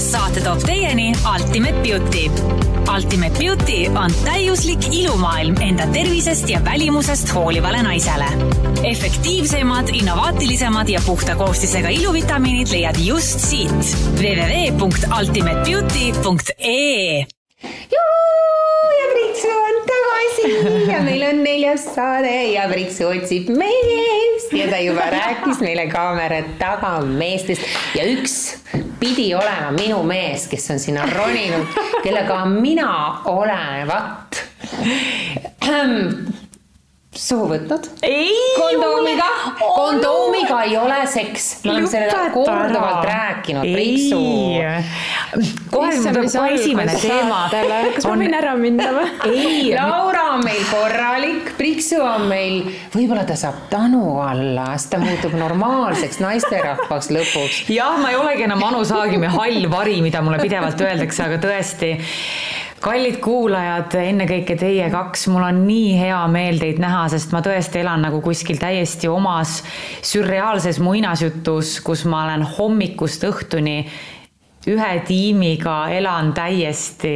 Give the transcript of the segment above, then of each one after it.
saate toob teieni Ultimate Beauty. Ultimate Beauty on täiuslik ilumaailm enda tervisest ja välimusest hoolivale naisele. efektiivsemad, innovaatilisemad ja puhta koostisega iluvitamiinid leiad just siit www.ultimatebeauty.ee ja Pritsu on tagasi ja meil on neljas saade ja Pritsu otsib meest ja ta juba rääkis meile kaamera taga meestest. Ja üks pidi olema minu mees, kes on sinna roninud, kellega mina olen, vat suhu võtnud. kondoomiga, kondoomiga ei ole seks, me oleme selle korduvalt rääkinud, Priksu. kohe tuleb kohe esimene teema. kas ma võin ära minna või? ei. Laura on meil korralik, Priksu on meil, võib-olla ta saab tanu alla, siis ta muutub normaalseks naisterahvaks lõpuks. jah, ma ei olegi enam Anu Saagim ja hall vari, mida mulle pidevalt öeldakse, aga tõesti kallid kuulajad, ennekõike teie kaks, mul on nii hea meel teid näha, sest ma tõesti elan nagu kuskil täiesti omas sürreaalses muinasjutus, kus ma olen hommikust õhtuni ühe tiimiga elan täiesti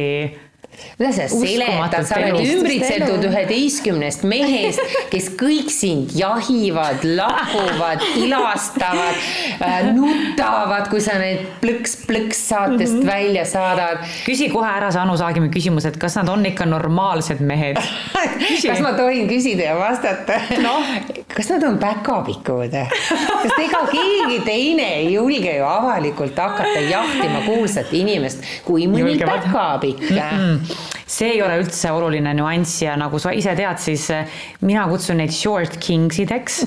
mida sa seletad, sa oled ümbritsetud üheteistkümnest mehest, kes kõik sind jahivad, lapuvad, ilastavad äh,, nutavad, kui sa need plõks-plõks saatest mm -hmm. välja saadad. küsi kohe ära see Anu Saagimi küsimus, et kas nad on ikka normaalsed mehed kas ma tohin küsida ja vastata no.? Kas nad on päkapikud? sest ega keegi teine ei julge ju avalikult hakata jahtima kuulsat inimest kui mõni Julgevad. päkapikk mm. -mm see ei ole üldse oluline nüanss ja nagu sa ise tead, siis eh, mina kutsun neid short kings ideks.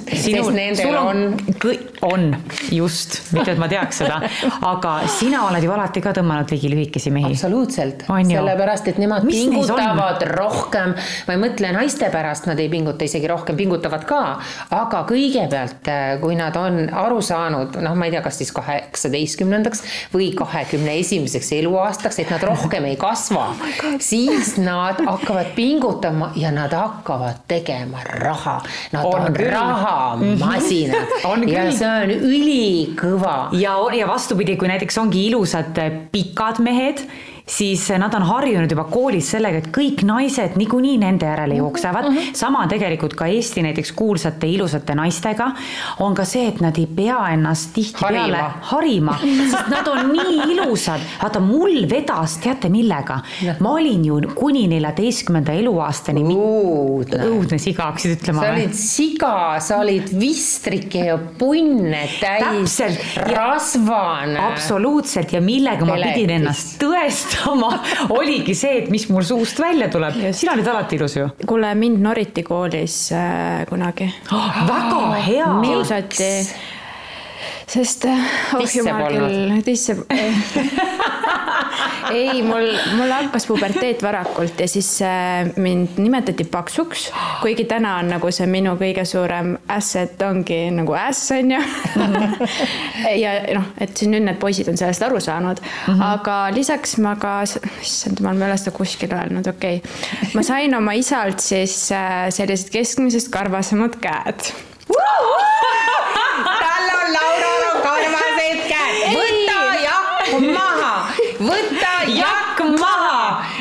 nendel on, on.. on, just, mitte et ma teaks seda, aga sina oled ju alati ka tõmmanud ligi lühikesi mehi. absoluutselt, sellepärast et nemad Mis pingutavad rohkem, ma ei mõtle naiste pärast, nad ei pinguta isegi rohkem, pingutavad ka, aga kõigepealt, eh, kui nad on aru saanud, noh, ma ei tea, kas siis kaheksateistkümnendaks või kahekümne esimeseks eluaastaks, et nad rohkem ei kasva oh siis nad hakkavad pingutama ja nad hakkavad tegema raha. Nad on, on rahamasinad ja see on ülikõva. ja, ja vastupidi, kui näiteks ongi ilusad pikad mehed siis nad on harjunud juba koolis sellega, et kõik naised niikuinii nende järele mhm, jooksevad mm. -hmm. sama tegelikult ka Eesti näiteks kuulsate ilusate naistega on ka see, et nad ei pea ennast tihtipeale harima, harima, sest nad on nii ilusad. vaata, mul vedas, teate millega? ma olin ju kuni neljateistkümnenda eluaastani. õudne siga, hakkasid ütlema sa olid siga, sa olid vistrike ja punne täis. rasvane. absoluutselt ja millega Peletis. ma pidin ennast tõestama sama oligi see, et mis mul suust välja tuleb. sina olid alati ilus ju. kuule, mind noriti koolis äh, kunagi oh,. väga hea. kiusati sest oh jumal küll, tisse ei, mul, mul hakkas puberteet varakult ja siis äh, mind nimetati paksuks, kuigi täna on nagu see minu kõige suurem asset ongi nagu äss on ju. Ja noh, et siis nüüd need poisid on sellest aru saanud. Mm, -hmm. aga lisaks ma ka, issand jumal, ma ei ole seda kuskil öelnud, okei. Okay.. ma sain oma isalt siis äh, sellised keskmisest karvasemad käed. Tal on Laural on karvased käed, võta jakk maha, võta jakk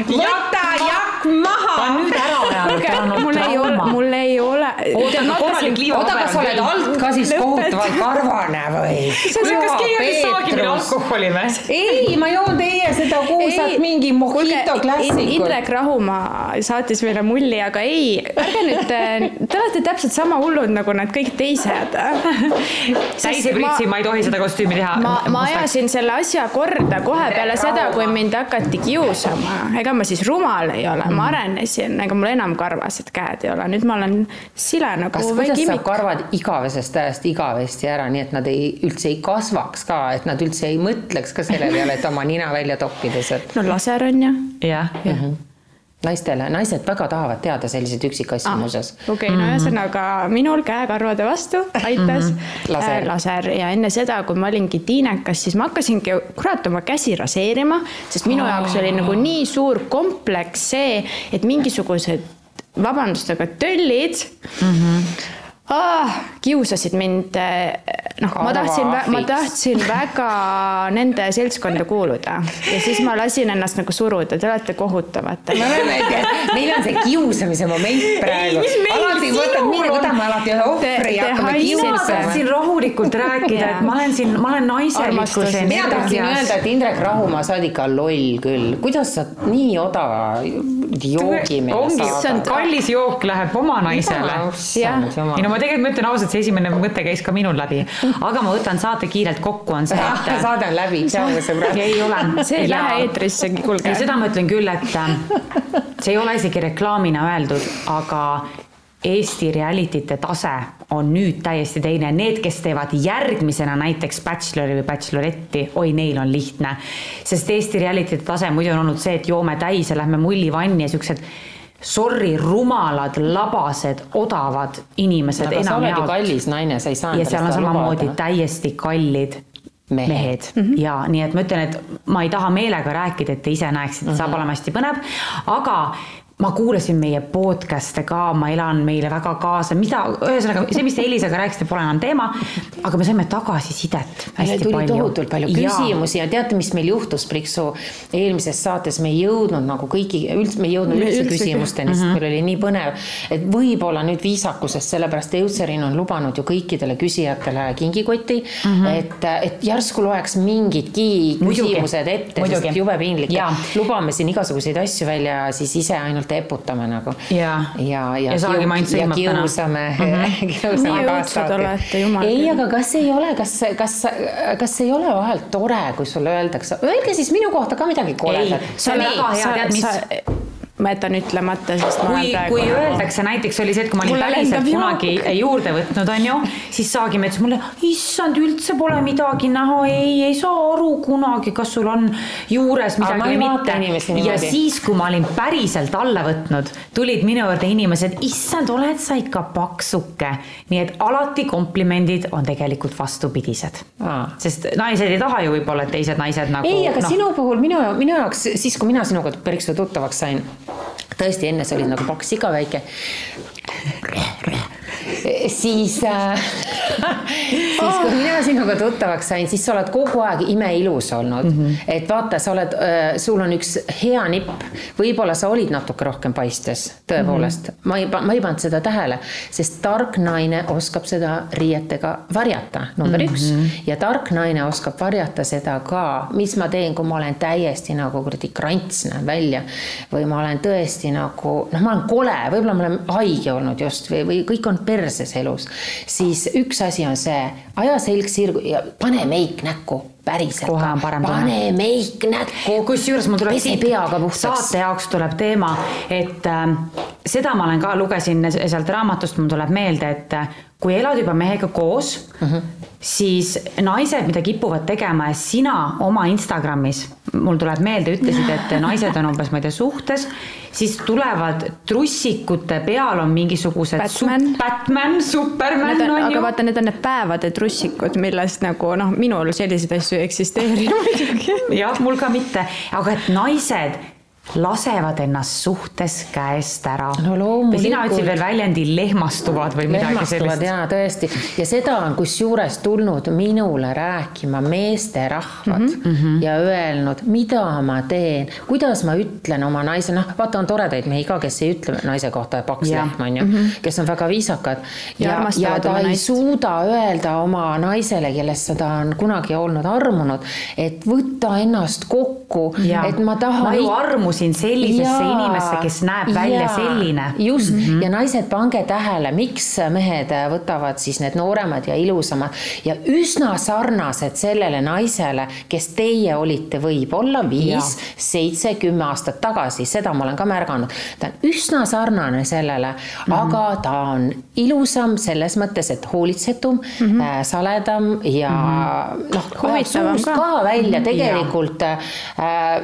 maha, võta jakk maha. ta on nüüd ära ajanud. mul ei ole, mul ei ole. Oota, kas sa oled alt ka siis kohutavalt karvane või? kas keegi andis saagimine alkoholi või? ei, ma joon teie seda kuulsat mingi mojito klassikut. Indrek Rahumaa saatis meile mulli, aga ei, ärge nüüd, te olete täpselt sama hullud nagu need kõik teised. täise pritsi, ma ei tohi seda kostüümi teha. ma, ma ajasin selle asja korda kohe peale seda, kui mind hakati kiusama. ega ma siis rumal ei ole, ma arenesin, ega mul enam karvased käed ei ole, nüüd ma olen sile nagu kas kuidas saab karvad igavesest ajast igavesti ära, nii et nad ei, üldse ei kasvaks ka, et nad üldse ei mõtleks ka selle peale, et oma nina välja toppida sealt? no laser on ju. jah, jah mm -hmm naistele, naised väga tahavad teada selliseid üksikasju ah, muuseas. okei okay, no ühesõnaga mm -hmm. minul käekarvade vastu aitas mm -hmm. laser. Äh, laser ja enne seda, kui ma olingi tiinekas, siis ma hakkasingi kurat oma käsi raseerima, sest minu oh. jaoks oli nagu nii suur kompleks see, et mingisugused vabandust, aga töllid mm. -hmm ah,? kiusasid mind, noh, ma tahtsin, ma tahtsin väga nende seltskonda kuuluda ja siis ma lasin ennast nagu suruda, te olete kohutavad. me oleme, meil on see kiusamise moment praegu. alati võtad, meie võtame alati ühe ohvri ja hakkame kiusama. siin rahulikult rääkida, et ma olen siin, ma olen naiselikkuse. mina tahtsin öelda, et Indrek Rahumaa, sa oled ikka loll küll, kuidas sa nii odava joogi meile saadad? on kallis jook läheb oma naisele. ei no ma tegelikult ma ütlen ausalt, see esimene mõte käis ka minul läbi, aga ma võtan saate kiirelt kokku, on see, et. saade on läbi, tšau sõbrad. ei ole. see ei lähe eetrisse, kuulge. seda ma ütlen küll, et äh, see ei ole isegi reklaamina öeldud, aga Eesti reality'te tase on nüüd täiesti teine, need, kes teevad järgmisena näiteks Bachelori või Bacheloretti, oi, neil on lihtne. sest Eesti reality'te tase muidu on olnud see, et joome täis ja lähme mullivanni ja siuksed sorry, rumalad, labased, odavad inimesed no,. sa oled ju kallis naine, sa ei saa. ja seal on samamoodi täiesti kallid mehed, mehed. Mm -hmm. ja nii et ma ütlen, et ma ei taha meelega rääkida, et te ise näeksite, saab mm -hmm. olema hästi põnev, aga ma kuulasin meie podcast'e ka, ma elan meile väga kaasa, mida, ühesõnaga see, mis te Elisaga rääkisite, pole enam teema. aga me saime tagasisidet hästi tuli palju. tohutult palju küsimusi ja. ja teate, mis meil juhtus, Priksu, eelmises saates me ei jõudnud nagu kõigi, üldse me ei jõudnud üldse, küsimusteni, sest -hmm. meil oli nii põnev. et võib-olla nüüd viisakusest, sellepärast Eutserin on lubanud ju kõikidele küsijatele kingikoti mm, -hmm. et, et järsku loeks mingidki küsimused ette, sest jube piinlik. lubame siin igasuguseid asju välja, siis ise ainult ainult eputame nagu. ja, ja, ja, ja saagime ainult sõimata. kiusame mm, -hmm. kiusame kaasaati. ei, aga kas ei ole, kas, kas, kas ei ole vahelt tore, kui sulle öeldakse, öelge siis minu kohta ka midagi koledat. see on väga hea, tead mis ma jätan ütlemata, sest ma kui, praegu... kui öeldakse näiteks oli see, et kui ma olin päriselt kunagi juurde võtnud, onju, siis Saagim ütles mulle, issand, üldse pole midagi näha, ei, ei saa aru kunagi, kas sul on juures midagi või mitte. ja siis, kui ma olin päriselt alla võtnud, tulid minu juurde inimesed, issand, oled sa ikka paksuke. nii et alati komplimendid on tegelikult vastupidised. sest naised ei taha ju võib-olla, et teised naised nagu. ei, aga no. sinu puhul minu, minu jaoks siis, kui mina sinuga päris tuttavaks sain tõesti, enne sa olid nagu paks siga väike siis äh, siis kui mina sinuga tuttavaks sain, siis sa oled kogu aeg imeilus olnud mm. -hmm. et vaata, sa oled äh,, sul on üks hea nipp, võib-olla sa olid natuke rohkem paistes, tõepoolest mm. -hmm. ma ei, ma ei pannud seda tähele, sest tark naine oskab seda riietega varjata, number mm -hmm. üks. ja tark naine oskab varjata seda ka, mis ma teen, kui ma olen täiesti nagu kuradi krants näen välja või ma olen tõesti nagu, noh, ma olen kole, võib-olla ma olen haige olnud just või, või kõik on perses elus siis üks asi on see, aja selg sirgu ja pane meik näkku päriselt. kohe on parem tunne. pane meik näkku. kusjuures mul tuleb siit saate jaoks tuleb teema, et äh, seda ma olen ka, lugesin sealt raamatust, mul tuleb meelde, et äh, kui elad juba mehega koos mm, -hmm siis naised, mida kipuvad tegema ja sina oma Instagramis, mul tuleb meelde, ütlesid, et naised on umbes, ma ei tea, suhtes, siis tulevad trussikute peal on mingisugused Batman, su Batman, Superman on, on ju. aga vaata, need on need päevade trussikud, millest nagu noh, minul selliseid asju ei eksisteeri muidugi. jah, mul ka mitte, aga et naised lasevad ennast suhtes käest ära no,. või sina ütlesid veel väljendi lehmastuvad või midagi sellist. jaa, tõesti. ja seda on kusjuures tulnud minule rääkima meesterahvad mm -hmm. ja öelnud, mida ma teen, kuidas ma ütlen oma naise, noh, vaata, on toredaid mehi ka, kes ei ütle naise kohta paks lehm, on ju mm, -hmm. kes on väga viisakad. ja, ja, ja ta ei naist. suuda öelda oma naisele, kellesse ta on kunagi olnud armunud, et võta ennast kokku, et ma tahan. ma ju armusin ususin sellisesse ja, inimesse, kes näeb välja ja, selline. just mm, -hmm. ja naised, pange tähele, miks mehed võtavad siis need nooremad ja ilusamad ja üsna sarnased sellele naisele, kes teie olite võib-olla viis, seitse, kümme aastat tagasi, seda ma olen ka märganud. ta on üsna sarnane sellele mm, -hmm. aga ta on ilusam selles mõttes, et hoolitsetum mm, -hmm. äh, saledam ja mm -hmm. noh, huvitavam ka. ka välja tegelikult äh,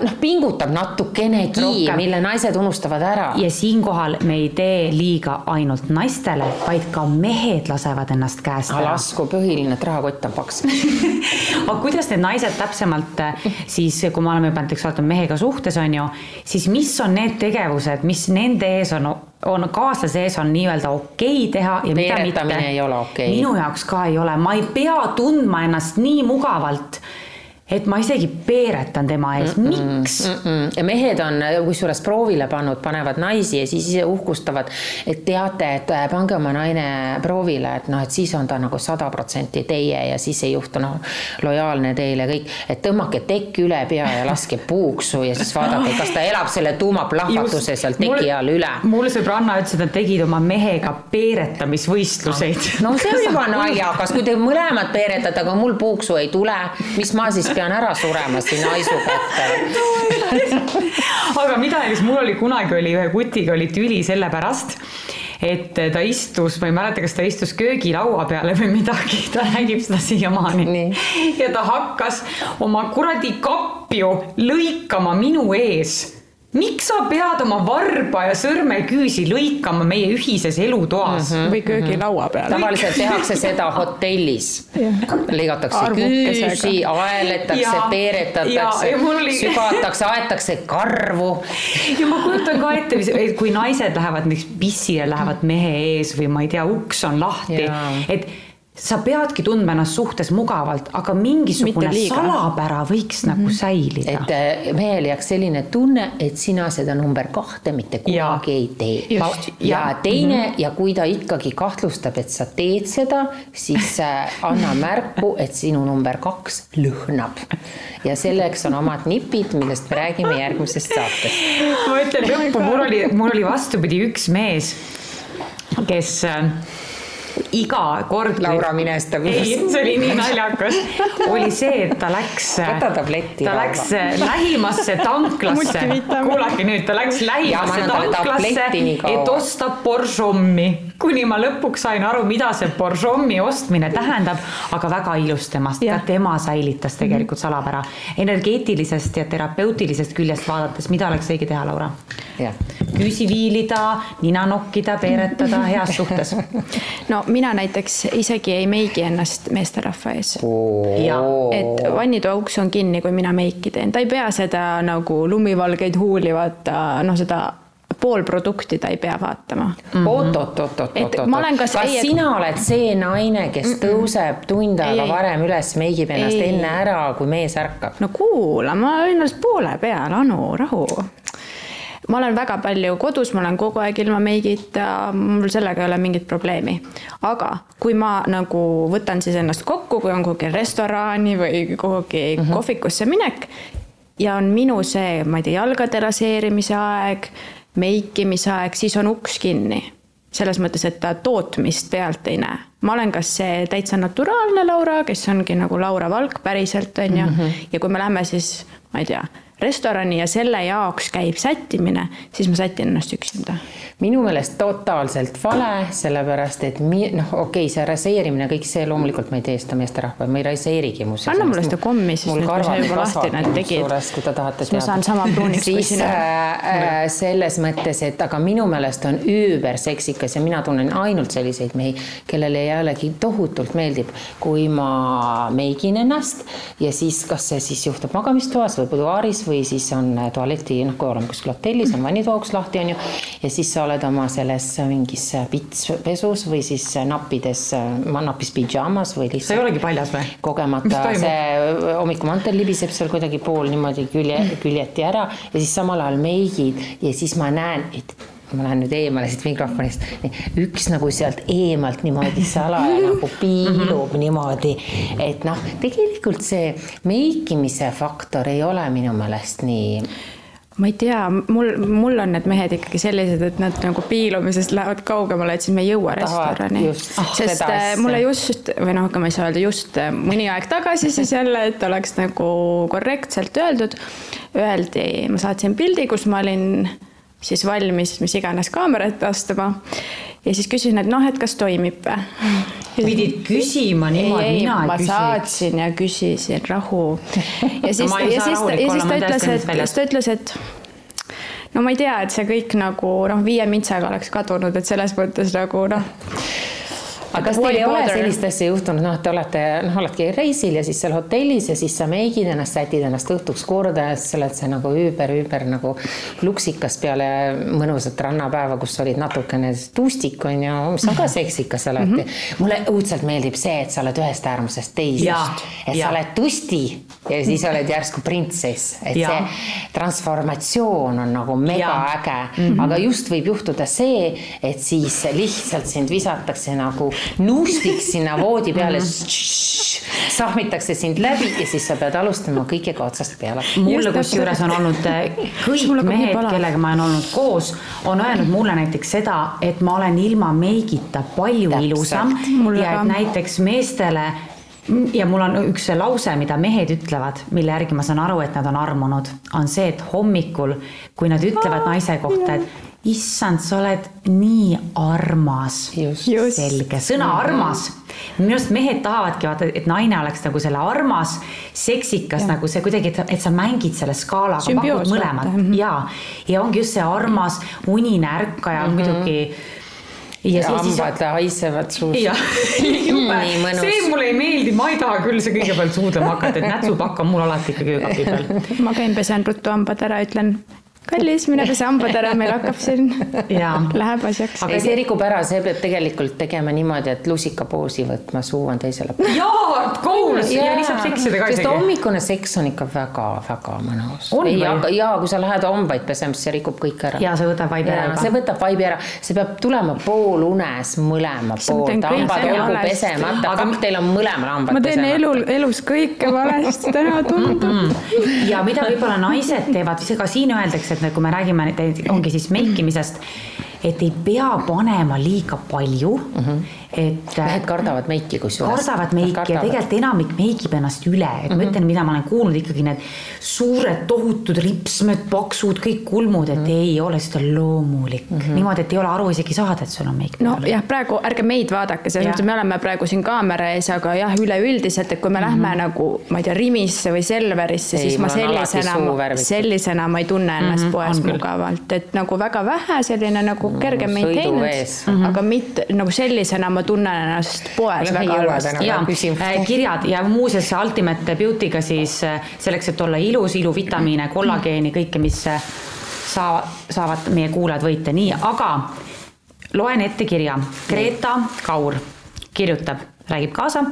noh, pingutab natukene mehegi, mille naised unustavad ära. ja siinkohal me ei tee liiga ainult naistele, vaid ka mehed lasevad ennast käest ära. lasku põhiline, et rahakott on paks aga kuidas need naised täpsemalt siis, kui me oleme juba näiteks vaatame mehega suhtes, on ju, siis mis on need tegevused, mis nende ees on on kaaslase ees on nii-öelda okei okay teha ja mida mitte. ei ole okei okay.. minu jaoks ka ei ole, ma ei pea tundma ennast nii mugavalt et ma isegi peeretan tema ees mm, -mm, miks mm? -mm. ja mehed on kusjuures proovile pannud, panevad naisi ja siis ise uhkustavad, et teate, et äh, pange oma naine proovile, et noh, et siis on ta nagu sada protsenti teie ja siis ei juhtu noh, lojaalne teile kõik, et tõmmake tekk üle pea ja laske puuksu ja siis vaadake, kas ta elab selle tuumaplahvatuse seal teki all üle. mul sõbranna ütles, et nad tegid oma mehega peeretamisvõistluseid. no see on juba naljakas, kui te mõlemad peeretate, aga mul puuksu ei tule, mis ma siis pean pean ära surema siin haisu kätte aga mida näiteks mul oli kunagi oli ühe kutiga oli tüli sellepärast, et ta istus, ma ei mäleta, kas ta istus köögilaua peale või midagi, ta räägib seda siiamaani. ja ta hakkas oma kuradi kapju lõikama minu ees miks sa pead oma varba ja sõrmeküüsi lõikama meie ühises elutoas mm? -hmm. või köögilaua peal. tavaliselt tehakse seda hotellis. lõigatakse küüsi, aeletakse, peeretatakse, oli... sügatakse, aetakse karvu. ja ma kujutan ka ette, kui naised lähevad näiteks pissile, lähevad mehe ees või ma ei tea, uks on lahti, et sa peadki tundma ennast suhtes mugavalt, aga mingisugune salapära võiks mm -hmm. nagu säilida. et äh, mehel jääks selline tunne, et sina seda number kahte mitte kunagi ja. ei tee. ja, ja teine mm -hmm. ja kui ta ikkagi kahtlustab, et sa teed seda, siis äh, anna märku, et sinu number kaks lõhnab. ja selleks on omad nipid, millest me räägime järgmises saates. ma ütlen lõppu, mul oli, mul oli vastupidi üks mees, kes äh, iga kord. Laura minestab. ei, see oli nii naljakas. oli see, et ta läks. võta tabletti. ta läks lähimasse tanklasse. kuulake nüüd, ta läks lähimasse tanklasse, et osta Borjomi kuni ma lõpuks sain aru, mida see Borjomi ostmine tähendab, aga väga ilus temast, ka tema säilitas tegelikult mhm. salapära. energeetilisest ja terapeutilisest küljest vaadates, mida oleks õige teha, Laura? küüsi viilida, nina nokkida, peeretada heas suhtes. no mina näiteks isegi ei meigi ennast meesterahva ees. et vannitoa uks on kinni, kui mina meiki teen, ta ei pea seda nagu lumivalgeid huuli vaata, noh, seda poolprodukti ta ei pea vaatama mm -hmm.. oot-oot-oot-oot-oot, kas, kas ei, sina oled see naine, kes mm -mm. tõuseb tund aega varem üles, meigib ennast ei. enne ära, kui mees ärkab? no kuula, ma olen alles poole peal, Anu, rahu ma olen väga palju kodus, ma olen kogu aeg ilma meigita, mul sellega ei ole mingit probleemi. aga kui ma nagu võtan siis ennast kokku, kui on kuhugi restorani või kuhugi mm -hmm. kohvikusse minek ja on minu see, ma ei tea, jalgade raseerimise aeg meikimise aeg, siis on uks kinni. selles mõttes, et ta tootmist pealt ei näe. ma olen kas see täitsa naturaalne Laura, kes ongi nagu Laura Valk päriselt, on ju, mhm. ja kui me lähme siis, ma ei tea, restorani ja selle jaoks käib sättimine, siis ma sätin ennast üksinda. minu meelest totaalselt vale, sellepärast et mi-, noh, okei okay,, see raseerimine, kõik see loomulikult ma ei tee seda meesterahva, ma ei raseerigi muuseas. anna mulle seda kommi, siis nüüd, kui sa juba lahti need tegid. kui te tahate teada. ma saan sama pruuniks kui sina äh,. selles mõttes, et aga minu meelest on üüberseksikas ja mina tunnen ainult selliseid mehi, kellele jällegi tohutult meeldib, kui ma meigin ennast ja siis, kas see siis juhtub magamistoas või buduaaris või või siis on äh, tualeti, noh, kui oleme kuskil hotellis, on vannitooks lahti, on ju, ja siis sa oled oma selles mingis äh, pitspesus või siis äh, nappides, napis pidžaamas või lihtsalt. sa ei olegi paljas või? kogemata see hommikumantel libiseb seal kuidagi pool niimoodi külje, küljeti ära ja siis samal ajal meigid ja siis ma näen, et ma lähen nüüd eemale siit mikrofonist, üks nagu sealt eemalt niimoodi salaja nagu piilub mm -hmm. niimoodi, et noh, tegelikult see meikimise faktor ei ole minu meelest nii ma ei tea, mul, mul on need mehed ikkagi sellised, et nad nagu piilumisest lähevad kaugemale, et siis me ei jõua restorani. Oh, sest äh, mulle just või noh, ma ei saa öelda just äh, mõni aeg tagasi siis jälle, et oleks nagu korrektselt öeldud, öeldi, ma saatsin pildi, kus ma olin siis valmis mis iganes kaamerat astuma. ja siis küsisin, et noh, et kas toimib või. pidid küsima niimoodi, mina ei ma küsiks. saatsin ja küsisin rahu. ja siis no,, ja siis, ja siis ta ütles, et, siis ta ütles, et no ma ei tea, et see kõik nagu noh, viie mintsaga oleks kadunud, et selles mõttes nagu noh aga kas teil ei ole sellist asja juhtunud, noh, te olete, noh, oledki reisil ja siis seal hotellis ja siis sa meigid ennast, sätid ennast õhtuks korda ja siis sa oled see nagu üüber, üüber nagu luksikas peale mõnusat rannapäeva, kus olid natukene tustik on ju, mis on ka seksikas alati mm. -hmm. mulle õudselt meeldib see, et sa oled ühest äärmusest teise, et ja. sa oled tusti ja siis oled järsku printsess, et ja. see transformatsioon on nagu megaäge mm, -hmm. aga just võib juhtuda see, et siis lihtsalt sind visatakse nagu nuustiks sinna voodi peale mm, -hmm. sahmitakse sind läbi ja siis sa pead alustama kõigega otsast peale. mulle kusjuures on olnud äh, kõik mehed, kellega ma olen olnud koos, on öelnud mulle näiteks seda, et ma olen ilma meigita palju Täpselt. ilusam ja et näiteks meestele ja mul on üks lause, mida mehed ütlevad, mille järgi ma saan aru, et nad on armunud, on see, et hommikul, kui nad ütlevad naise kohta, et issand, sa oled nii armas. selge, sõna armas. minu arust mehed tahavadki vaata, et naine oleks nagu selle armas, seksikas ja. nagu see kuidagi, et sa mängid selle skaalaga, pakud mõlemat mm -hmm. ja, ja ongi just see armas, unine ärkaja mm -hmm. muidugi ja, ja hambad siis... haisevad suust. mõnus. see mulle ei meeldi, ma ei taha küll see kõigepealt suudlema hakata, et nätsupakk on mul alati ikkagi öökapi peal. ma käin, pesen ruttu hambad ära, ütlen kallis, mine pese hambad ära, meil hakkab siin, läheb asjaks. aga see rikub ära, see peab tegelikult tegema niimoodi, et lusikapoosi võtma, suu on teisele poole. jaa, koos ja, ja nii saab seksida ka isegi. sest hommikune seks on ikka väga-väga mõnus. ja, ja kui sa lähed hambaid pesema, siis see rikub kõik ära. ja see võtab vaibi ära. see võtab vaibi ära, see peab tulema poolunes mõlema poolt, hambad olgu pesemata, aga teil on mõlemal hambad pesemata. ma teen elul, elus kõike valesti, täna tundub. ja mida võib-olla naised teevad, ka siin öeldakse, et kui me räägime, ongi siis meikimisest, et ei pea panema liiga palju mm. -hmm et. mehed kardavad meiki kusjuures. kardavad meiki ja tegelikult enamik meigib ennast üle, et mm -hmm. ma ütlen, mida ma olen kuulnud ikkagi need suured tohutud ripsmed, paksud, kõik kulmud, et mm -hmm. ei ole seda loomulik mm -hmm. niimoodi, et ei ole aru isegi saada, et sul on meik. nojah, praegu ärge meid vaadake, selles mõttes me oleme praegu siin kaamera ees, aga jah, üleüldiselt, et kui me mm -hmm. lähme nagu ma ei tea, Rimisse või Selverisse, siis ma sellisena, sellisena ma ei tunne ennast mm -hmm. poes mugavalt, et nagu väga vähe selline nagu mm, kerge maintenance, aga mitte nagu sellisena ma ma tunnen ennast poes väga halvasti. äh, kirjad ja muuseas Ultimate Beauty'ga siis äh, selleks, et olla ilus, iluvitamiine, kollageeni, kõike, mis äh, saa-, saavad meie kuulajad võita, nii, aga loen ette kirja. Greta Kaur kirjutab, räägib kaasa.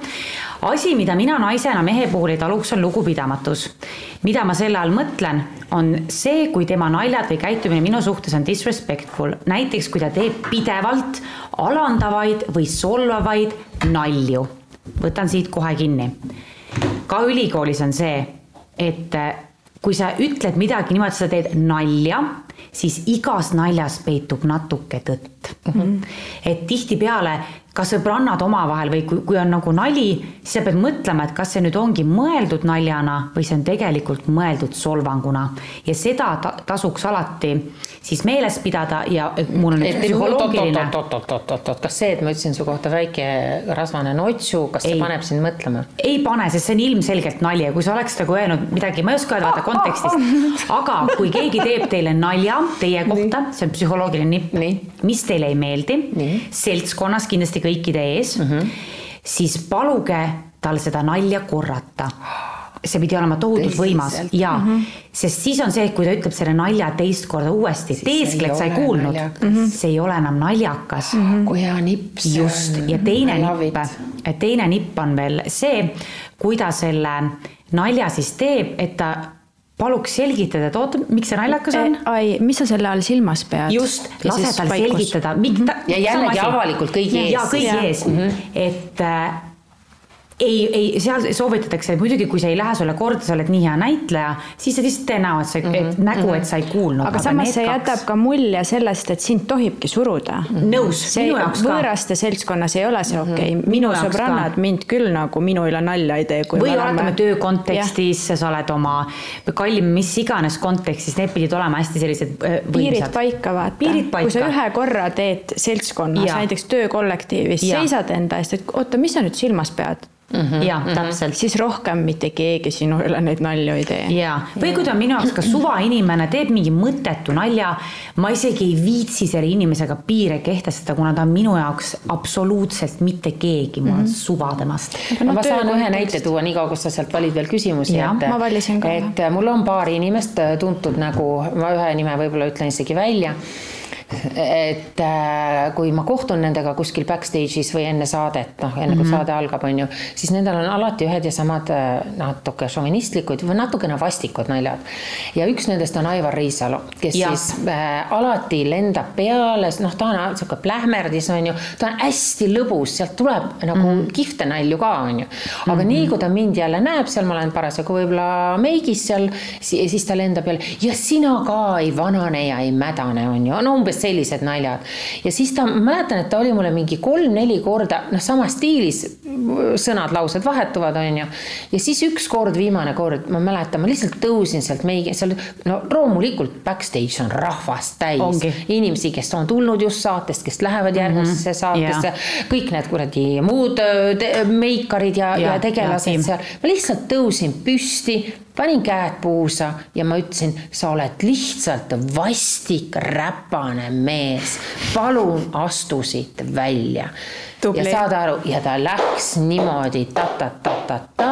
asi, mida mina naisena mehe puhul ei taluks, on lugupidamatus. mida ma selle all mõtlen, on see, kui tema naljad või käitumine minu suhtes on disrespectful, näiteks kui ta teeb pidevalt alandavaid või solvavaid nalju. võtan siit kohe kinni. ka ülikoolis on see, et kui sa ütled midagi niimoodi, sa teed nalja, siis igas naljas peitub natuke tõtt mm. -hmm. et tihtipeale ka sõbrannad omavahel või kui, kui on nagu nali, siis sa pead mõtlema, et kas see nüüd ongi mõeldud naljana või see on tegelikult mõeldud solvanguna. ja seda ta, tasuks alati siis meeles pidada ja mul on üks psühholoogiline. oot-oot-oot-oot-oot, kas see, et ma ütlesin su kohta väike rasvane notsu, kas see ei, paneb sind mõtlema? ei pane, sest see on ilmselgelt nali ja kui sa oleks nagu öelnud midagi, ma ei oska öelda, vaata kontekstis, aga kui keegi teeb teile nalja teie kohta, see on psühholoogiline nipp, mis teile ei meeldi, seltskonnas kindlasti kõikide ees mm, -hmm. siis paluge tal seda nalja korrata see pidi olema tohutult võimas ja mm, -hmm. sest siis on see, kui ta ütleb selle nalja teist korda uuesti, teeskled sa ei kuulnud, mm -hmm. see ei ole enam naljakas mm. -hmm. kui hea nipp see just, on. just, ja teine nipp, teine nipp on veel see, kui ta selle nalja siis teeb, et ta paluks selgitada, et oota, miks see naljakas on? ai, mis sa selle all silmas pead? just, lase tal selgitada, miks ta. ja jällegi avalikult kõigi ees. ja kõigi ees mm, -hmm. et äh, ei, ei, seal soovitatakse, muidugi, kui see ei lähe sulle korda, sa oled nii hea näitleja, siis sa lihtsalt tee näo, et sa mm, -hmm. et nägu, et sa ei kuulnud. aga samas see jätab kaks... ka mulje sellest, et sind tohibki suruda mm. -hmm. nõus, minu jaoks ka. võõraste seltskonnas ei ole see mhm. okei okay. mm, -hmm. minu, minu sõbrannad mind küll nagu minu üle nalja ei tee. või oletame töö kontekstis, sa oled oma kallim mis iganes kontekstis, need pidid olema hästi sellised äh, võimsad. piirid paika vaata. kui sa ühe korra teed seltskonnas, näiteks töökollektiivis, seisad enda eest, et oota, mis sa nüüd silmas pead mm -hmm, jah, täpselt. siis rohkem mitte keegi sinu üle neid nalju ei tee. ja, või kui ta minu jaoks ka suvainimene teeb mingi mõttetu nalja, ma isegi ei viitsi selle inimesega piire kehtestada, kuna ta on minu jaoks absoluutselt mitte keegi, mul on mm -hmm. suva temast. No, ma saan ühe näite tuua, niikaua kui sa sealt valid veel küsimusi. ma valisin ka. et mul on paar inimest tuntud nägu, ma ühe nime võib-olla ütlen isegi välja et äh, kui ma kohtun nendega kuskil backstage'is või enne saadet, noh, enne kui mm -hmm. saade algab, on ju, siis nendel on alati ühed ja samad äh, natuke šovinistlikud või natukene vastikud naljad. ja üks nendest on Aivar Riisalu, kes ja. siis äh, alati lendab peale, noh, ta on sihuke plähmerdis, on ju, ta on hästi lõbus, sealt tuleb nagu mm -hmm. kihvte nalju ka, on ju. aga mm -hmm. nii kui ta mind jälle näeb, seal ma olen parasjagu võib-olla meigis seal, siis ta lendab jälle ja sina ka ei vanane ja ei mädane, on ju, no umbes sellised naljad. ja siis ta, ma mäletan, et ta oli mulle mingi kolm-neli korda, noh, samas stiilis sõnad, laused vahetuvad, on ju. ja siis ükskord, viimane kord, ma mäletan, ma lihtsalt tõusin sealt meigi, seal, no loomulikult backstage on rahvast täis. inimesi, kes on tulnud just saatest, kes lähevad järgmisesse mm -hmm. saatesse yeah., kõik need kuradi muud meikarid ja, ja, ja tegelased seal. ma lihtsalt tõusin püsti panin käed puusa ja ma ütlesin, sa oled lihtsalt vastik räpane mees, palun astu siit välja. ja saad aru, ja ta läks niimoodi ta-ta-ta-ta-ta,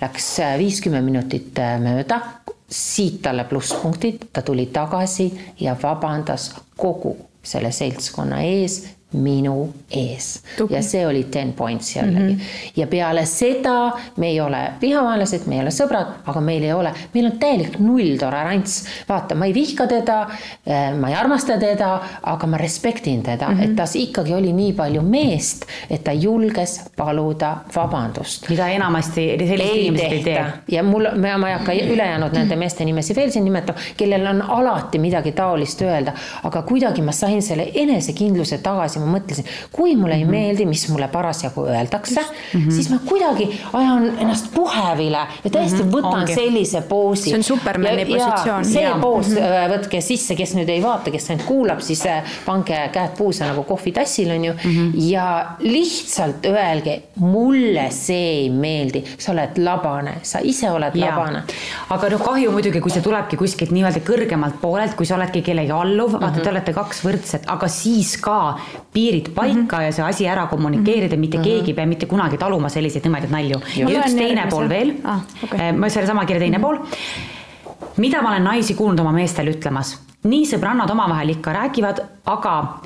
läks viiskümmend minutit äh, mööda, siit talle plusspunktid, ta tuli tagasi ja vabandas kogu selle seltskonna ees minu ees Tubli. ja see oli ten points jällegi mm. -hmm. ja peale seda me ei ole vihavaenlased, me ei ole sõbrad, aga meil ei ole, meil on täielik nulltolerants. vaata, ma ei vihka teda, äh, ma ei armasta teda, aga ma respektin teda mm, -hmm. et tas ikkagi oli nii palju meest, et ta julges paluda vabandust. mida enamasti sellised inimesed ei tee. ja mul, ma ei hakka ülejäänud nende meeste nimesi veel siin nimetama, kellel on alati midagi taolist öelda, aga kuidagi ma sain selle enesekindluse tagasi ma mõtlesin, kui mulle ei mm -hmm. meeldi, mis mulle parasjagu öeldakse mm, -hmm. siis ma kuidagi ajan ennast puhevile ja täiesti mm -hmm. võtan Ongi. sellise poosi. see on Supermani positsioon. see ja. poos mm -hmm. võtke sisse, kes nüüd ei vaata, kes ainult kuulab, siis äh, pange käed puusa nagu kohvitassil on ju mm. -hmm. ja lihtsalt öelge, mulle see ei meeldi, sa oled labane, sa ise oled ja. labane. aga noh, kahju muidugi, kui see tulebki kuskilt nii-öelda kõrgemalt poolelt, kui sa oledki kellegi alluv mm, -hmm. vaata, te olete kaks võrdset, aga siis ka piirid paika mm -hmm. ja see asi ära kommunikeerida, mitte mm -hmm. keegi ei pea mitte kunagi taluma selliseid nimedatud nalju. ja üks teine pool veel ah,, okay. Äh, ma sellesama kirja teine mm -hmm. pool. mida ma olen naisi kuulnud oma meestele ütlemas, nii sõbrannad omavahel ikka räägivad, aga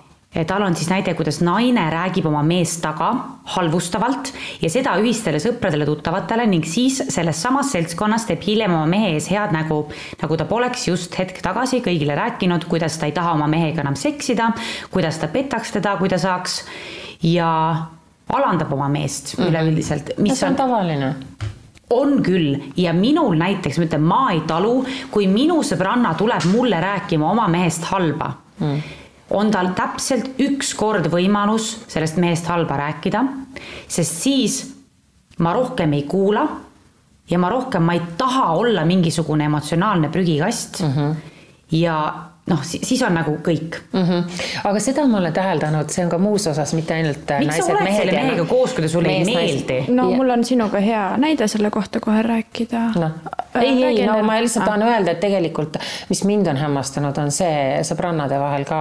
tal on siis näide, kuidas naine räägib oma meest taga halvustavalt ja seda ühistele sõpradele-tuttavatele ning siis selles samas seltskonnas teeb hiljem oma mehe ees head nägu, nagu ta poleks just hetk tagasi kõigile rääkinud, kuidas ta ei taha oma mehega enam seksida, kuidas ta petaks teda, kui ta saaks ja alandab oma meest mm -hmm. üleüldiselt. see on, on tavaline on küll ja minul näiteks, ma ütlen, ma ei talu, kui minu sõbranna tuleb mulle rääkima oma mehest halba mm on tal täpselt üks kord võimalus sellest mehest halba rääkida, sest siis ma rohkem ei kuula ja ma rohkem, ma ei taha olla mingisugune emotsionaalne prügikast mm. -hmm. ja noh, siis on nagu kõik mm. -hmm. aga seda ma olen täheldanud, see on ka muus osas, mitte ainult äh, Miks naised, mehed. sa oled selle mehega koos, kui ta sulle ei meeldi? no ja. mul on sinuga hea näide selle kohta kohe rääkida no.. Äh, ei, ei, no ma lihtsalt tahan ah. öelda, et tegelikult, mis mind on hämmastanud, on see sõbrannade vahel ka,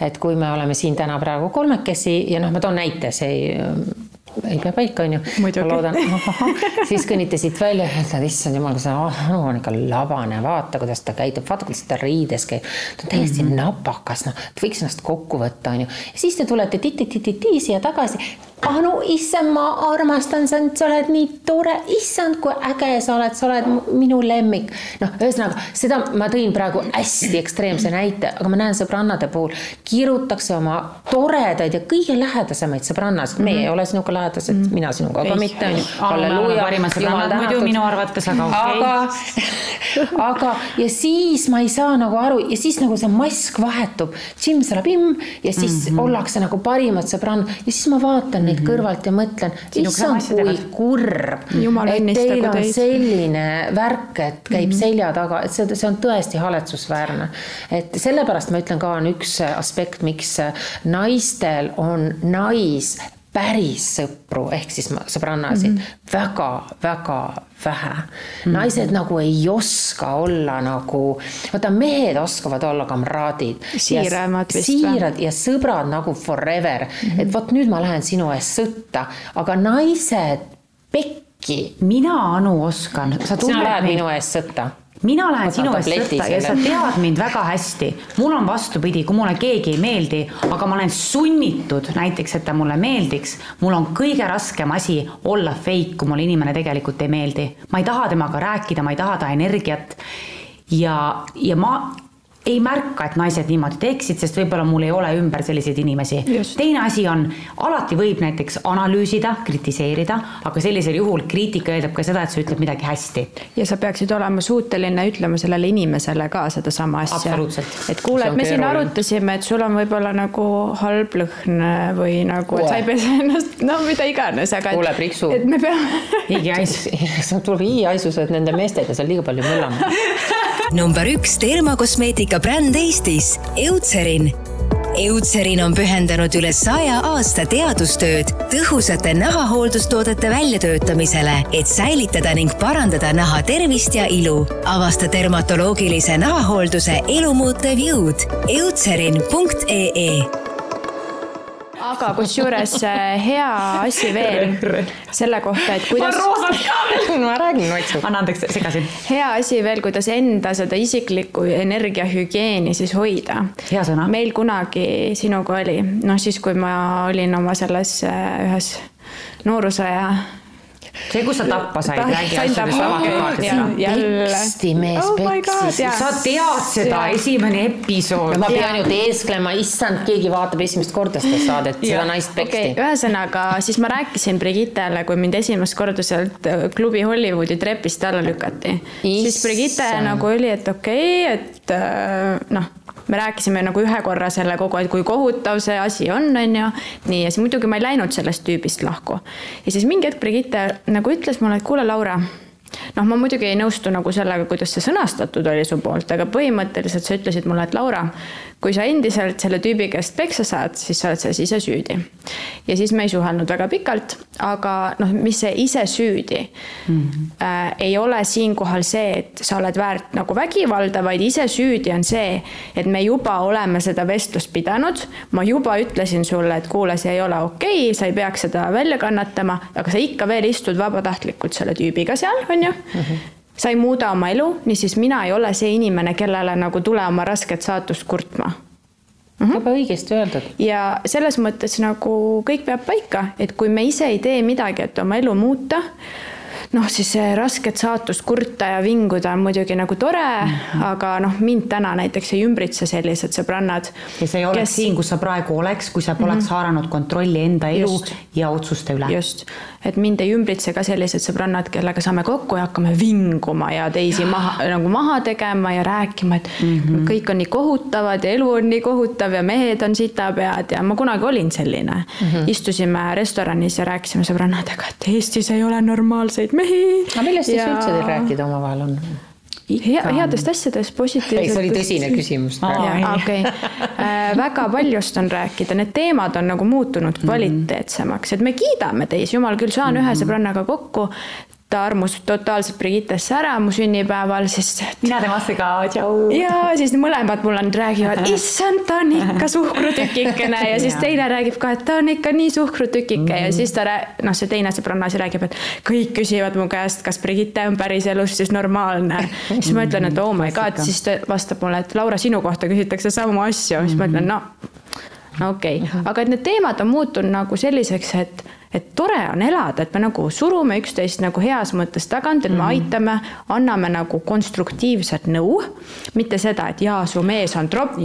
et kui me oleme siin täna praegu kolmekesi ja noh, ma toon näite, see ei ei pea paika, onju. ma loodan, siis kõnnitasid välja ja ütled, issand jumal, kui see oh, on ikka labane, vaata, kuidas ta käitub, vaata, kuidas ta riides käib. ta on täiesti mm -hmm. napakas, noh, võiks ennast kokku võtta, onju. ja siis te tulete titi-titi-tii siia tagasi Anu, issand, ma armastan sind, sa oled nii tore, issand, kui äge sa oled, sa oled minu lemmik. noh, ühesõnaga seda ma tõin praegu hästi ekstreemse näite, aga ma näen sõbrannade puhul kirutakse oma toredaid ja kõige lähedasemaid sõbrannasid mm, -hmm. ei ole sinuga lähedased mm, -hmm. mina sinuga ka mitte onju. halleluuja, jumal tänatud. minu arvates, aga okei okay.. aga, aga ja siis ma ei saa nagu aru ja siis nagu see mask vahetub, Jim-salabim ja siis mm -hmm. ollakse nagu parimad sõbrannad ja siis ma vaatan neid mhm. kõrvalt ja mõtlen, issand, kui kurb, et teil on teid. selline värk, et käib mm -hmm. selja taga, et see, see on tõesti haletsusväärne. et sellepärast ma ütlen ka, on üks aspekt, miks naistel on nais päris sõpru ehk siis sõbrannasid mm -hmm. väga-väga vähe mm. -hmm. naised nagu ei oska olla nagu, vaata mehed oskavad olla kamraadid. siiramad vist. siirad ja sõbrad nagu forever mm, -hmm. et vot nüüd ma lähen sinu eest sõtta, aga naised pekki. mina, Anu, oskan. sina lähed minu eest sõtta mina lähen sinu eest sõtta ja sa tead mind väga hästi. mul on vastupidi, kui mulle keegi ei meeldi, aga ma olen sunnitud näiteks, et ta mulle meeldiks, mul on kõige raskem asi olla fake, kui mulle inimene tegelikult ei meeldi. ma ei taha temaga rääkida, ma ei taha ta energiat. ja, ja ma ei märka, et naised niimoodi teeksid, sest võib-olla mul ei ole ümber selliseid inimesi. teine asi on, alati võib näiteks analüüsida, kritiseerida, aga sellisel juhul kriitika eeldab ka seda, et sa ütled midagi hästi. ja sa peaksid olema suuteline ütlema sellele inimesele ka sedasama asja. et kuule, et me siin arutasime, et sul on võib-olla nagu halb lõhn või nagu, et sa ei pese ennast, no mida iganes, aga. kuule, Priksu. et me peame. higiaisus tuleb higiaisused nende meestega seal liiga palju möllama number üks termokosmeetika bränd Eestis, Eutserin Eutserin on pühendanud üle saja aasta teadustööd tõhusate nahahooldustoodete väljatöötamisele, et säilitada ning parandada naha tervist ja ilu. avasta dermatoloogilise nahahoolduse elumuutev jõud. Eutserin.ee aga kusjuures äh, hea asi veel selle kohta, et kuidas. ma roosad ka veel. ma räägin vaikselt. anna andeks, segasin. hea asi veel, kuidas enda seda isiklikku energiahügieeni siis hoida. hea sõna. meil kunagi sinuga oli, noh siis, kui ma olin oma selles äh, ühes noorusaja see, kus sa tappa said, räägi asjadest avalikult. peksti mees oh peksis. sa tead seda, esimene episood. ma pean ju teesklema, issand, keegi vaatab esimest korda seda saadet, seda naist peksti okay,. ühesõnaga, siis ma rääkisin Brigittele, kui mind esimest korda sealt äh, klubi Hollywoodi trepist alla lükati. siis Brigitte nagu oli, et okei okay,, et äh, noh me rääkisime nagu ühe korra selle kogu aeg, kui kohutav see asi on, on ju. nii, ja siis muidugi ma ei läinud sellest tüübist lahku. ja siis mingi hetk Brigitte nagu ütles mulle, et kuule, Laura noh, ma muidugi ei nõustu nagu sellega, kuidas see sõnastatud oli su poolt, aga põhimõtteliselt sa ütlesid mulle, et Laura, kui sa endiselt selle tüübi käest peksa saad, siis sa oled selles ise süüdi. ja siis me ei suhelnud väga pikalt, aga noh, mis see ise süüdi mm -hmm. äh, ei ole siinkohal see, et sa oled väärt nagu vägivalda, vaid ise süüdi on see, et me juba oleme seda vestlust pidanud. ma juba ütlesin sulle, et kuule, see ei ole okei okay,, sa ei peaks seda välja kannatama, aga sa ikka veel istud vabatahtlikult selle tüübiga seal, on ju mm. -hmm sa ei muuda oma elu, niisiis mina ei ole see inimene, kellele nagu tule oma rasket saatust kurtma mm. -hmm. väga õigesti öeldud. ja selles mõttes nagu kõik peab paika, et kui me ise ei tee midagi, et oma elu muuta, noh, siis see rasket saatust kurta ja vinguda on muidugi nagu tore mm, -hmm. aga noh, mind täna näiteks ei ümbritse sellised sõbrannad. ja sa ei oleks kes... siin, kus sa praegu oleks, kui sa poleks mm -hmm. haaranud kontrolli enda elu just, ja otsuste üle. just, et mind ei ümbritse ka sellised sõbrannad, kellega saame kokku ja hakkame vinguma ja teisi maha, nagu maha tegema ja rääkima, et mm -hmm. kõik on nii kohutavad ja elu on nii kohutav ja mehed on sitapead ja ma kunagi olin selline mm. -hmm. istusime restoranis ja rääkisime sõbrannadega, et Eestis ei ole normaalseid mehi. aga millest siis ja... üldse teil rääkida omavahel on? hea, headest asjadest, positiivsetest. see oli tõsine küsimus. okei, äh, väga paljust on rääkida, need teemad on nagu muutunud mhm. kvaliteetsemaks, et me kiidame teisi, jumal küll, saan mm -hmm. ühe sõbrannaga kokku, ta armus totaalselt Brigittesse ära mu sünnipäeval, sest. mina temasse ka, tšau. ja siis mõlemad mulle nüüd räägivad, issand, ta on ikka suhkrutükikene ja siis teine räägib ka, et ta on ikka nii suhkrutükike mm ja siis ta, noh, see teine sõbranna siis räägib, et kõik küsivad mu käest, kas Brigitte on päriselus siis normaalne. siis ma ütlen, et oh my god, siis ta vastab mulle, et Laura, sinu kohta küsitakse samu asju, siis ma ütlen, no okei okay., aga et need teemad on muutunud nagu selliseks, et et tore on elada, et me nagu surume üksteist nagu heas mõttes tagant, et me -hmm. aitame, anname nagu konstruktiivset nõu. mitte seda, et jaa, su mees on tropp,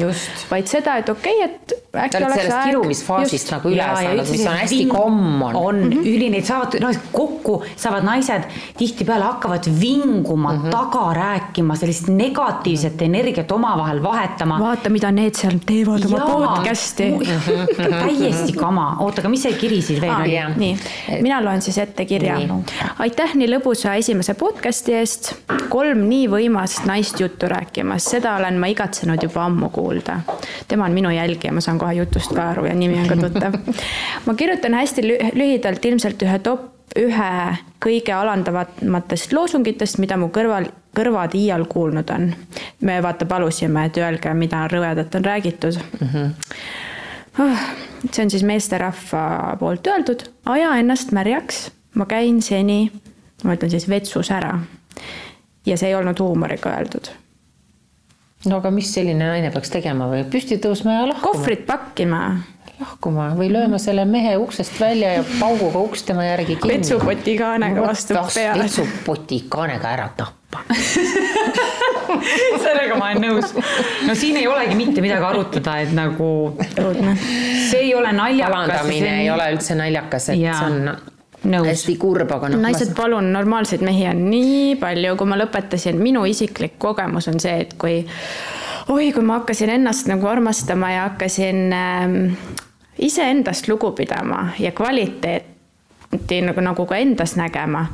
vaid seda, et okei okay,, et äkki oleks sellest aeg. kirumisfaasist nagu üle saanud, mis on hästi common. on mm -hmm. üli, neid saavad, noh kokku saavad naised tihtipeale hakkavad vinguma mm, -hmm. taga rääkima, sellist negatiivset energiat omavahel vahetama. vaata, mida need seal teevad oma podcast'i. täiesti kama, oota, aga mis see kiri siis veel oli? Nii, mina loen siis ette kirja. aitäh nii lõbusa esimese podcast'i eest. kolm nii võimast naist juttu rääkimas, seda olen ma igatsenud juba ammu kuulda. tema on minu jälgija, ma saan kohe jutust ka aru ja nimi on ka tuttav. ma kirjutan hästi lühidalt ilmselt ühe top ühe kõige alandavamatest loosungitest, mida mu kõrval, kõrvad iial kuulnud on. me vaata palusime, et öelge, mida rõvedat on räägitud mm. -hmm. See on siis meesterahva poolt öeldud, aja ennast märjaks, ma käin seni, ma ütlen siis vetsus ära. ja see ei olnud huumoriga öeldud no aga mis selline naine peaks tegema või püsti tõusma ja lahkuma? kohvrit pakkima lahkuma või lööma selle mehe uksest välja ja pauguga uks tema järgi kinni. vetsupoti kaanega vastu peale. vetsupoti kaanega ära tappa sellega ma olen nõus. no siin ei olegi mitte midagi arutada, et nagu see ei ole naljakas. alandamine on... ei ole üldse naljakas, et ja. see on Nõus. hästi kurb, aga noh. naised, palun, normaalseid mehi on nii palju, kui ma lõpetasin, minu isiklik kogemus on see, et kui oi, kui ma hakkasin ennast nagu armastama ja hakkasin äh, iseendast lugu pidama ja kvaliteeti nagu, nagu ka endas nägema.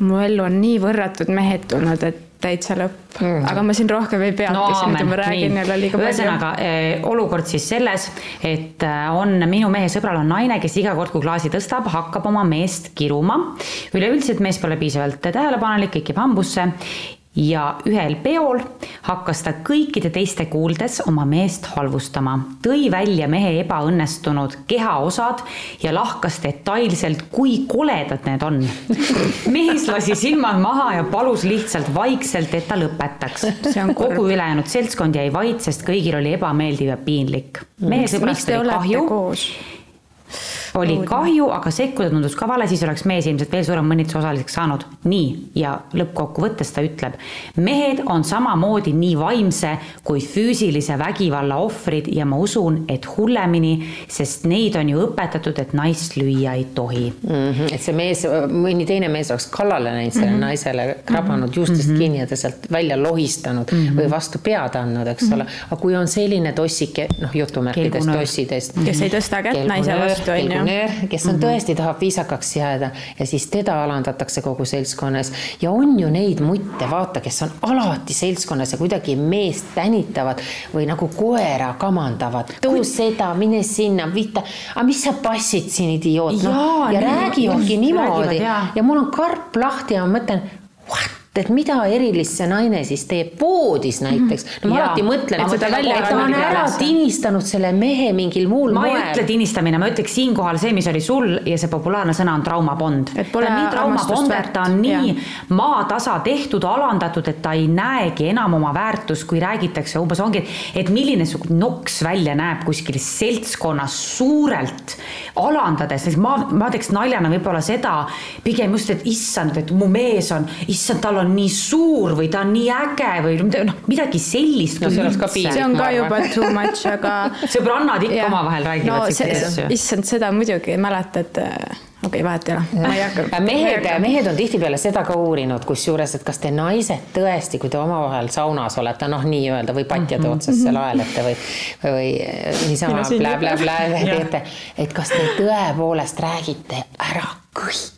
Mu ellu on nii võrratud mehed tulnud, et täitsa lõpp mm. aga ma siin rohkem ei peatu no,, muidu ma räägin jälle liiga palju. ühesõnaga eh, olukord siis selles, et eh, on minu mehe sõbral on naine, kes iga kord, kui klaasi tõstab, hakkab oma meest kiruma. üleüldiselt mees pole piisavalt tähelepanelik, kõik jääb hambusse ja ühel peol hakkas ta kõikide teiste kuuldes oma meest halvustama, tõi välja mehe ebaõnnestunud kehaosad ja lahkas detailselt, kui koledad need on. mees lasi silmad maha ja palus lihtsalt vaikselt, et ta lõpetaks. kogu ülejäänud seltskond jäi vait, sest kõigil oli ebameeldiv ja piinlik. mehe sõbrast oli kahju oli kahju, aga sekkuda tundus ka vale, siis oleks mees ilmselt veel suurem mõnituse osaliseks saanud. nii, ja lõppkokkuvõttes ta ütleb, mehed on samamoodi nii vaimse kui füüsilise vägivalla ohvrid ja ma usun, et hullemini, sest neid on ju õpetatud, et naist lüüa ei tohi mm. -hmm. et see mees, mõni teine mees oleks kallale läinud sellele mm -hmm. naisele, krabanud juustest mm -hmm. kinni ja ta sealt välja lohistanud mm -hmm. või vastu pead andnud, eks mm -hmm. ole. aga kui on selline tossike, noh, jutumärkides tossidest. kes ei tõsta kätt naise vastu, on ju pensionär, kes on mm -hmm. tõesti, tahab viisakaks jääda ja siis teda alandatakse kogu seltskonnas. ja on ju neid mutte, vaata, kes on alati seltskonnas ja kuidagi meest tänitavad või nagu koera kamandavad. too seda, mine sinna, vita, aga mis sa passid siin, idioot, noh. ja räägivadki niimoodi ja. ja mul on karp lahti ja ma mõtlen, what et mida erilist see naine siis teeb voodis näiteks. no ma ja, alati mõtlen, et, et ta on ära tinistanud selle mehe mingil muul ma moel. ma ei ütle tinistamine, ma ütleks siinkohal see, mis oli sul ja see populaarne sõna on traumapond. ta on nii traumapond, et ta on nii maatasa tehtud, alandatud, et ta ei näegi enam oma väärtust, kui räägitakse umbes ongi, et milline su noks välja näeb kuskil seltskonnas suurelt alandades, ma, ma teeks naljana võib-olla seda pigem just, et issand, et mu mees on, issand, tal on on nii suur või ta on nii äge või noh, midagi sellist no,. see, see on ka juba too much, aga. sõbrannad ikka omavahel räägivad no, siukseid asju. issand, seda muidugi mäletad okei okay,, vahet ei ole, ma ei hakka. mehed, mehed on tihtipeale seda ka uurinud, kusjuures, et kas te naised tõesti, kui te omavahel saunas olete, noh, nii-öelda või patjade mhm. otsas seal aelete või, või, või niisama blä-blä-blä teete, et kas te tõepoolest räägite ära kõik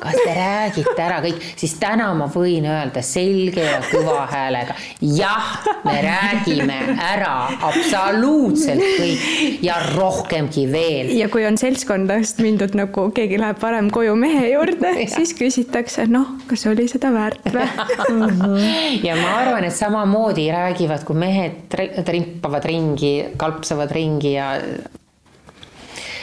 kas te räägite ära kõik, siis täna ma võin öelda selge ja kõva häälega. jah, me räägime ära absoluutselt kõik ja rohkemgi veel. ja kui on seltskondadest mindud nagu keegi läheb varem koju mehe juurde, siis küsitakse, noh, kas oli seda väärt või ja ma arvan, et samamoodi räägivad, kui mehed trimpavad ringi, kalpsavad ringi ja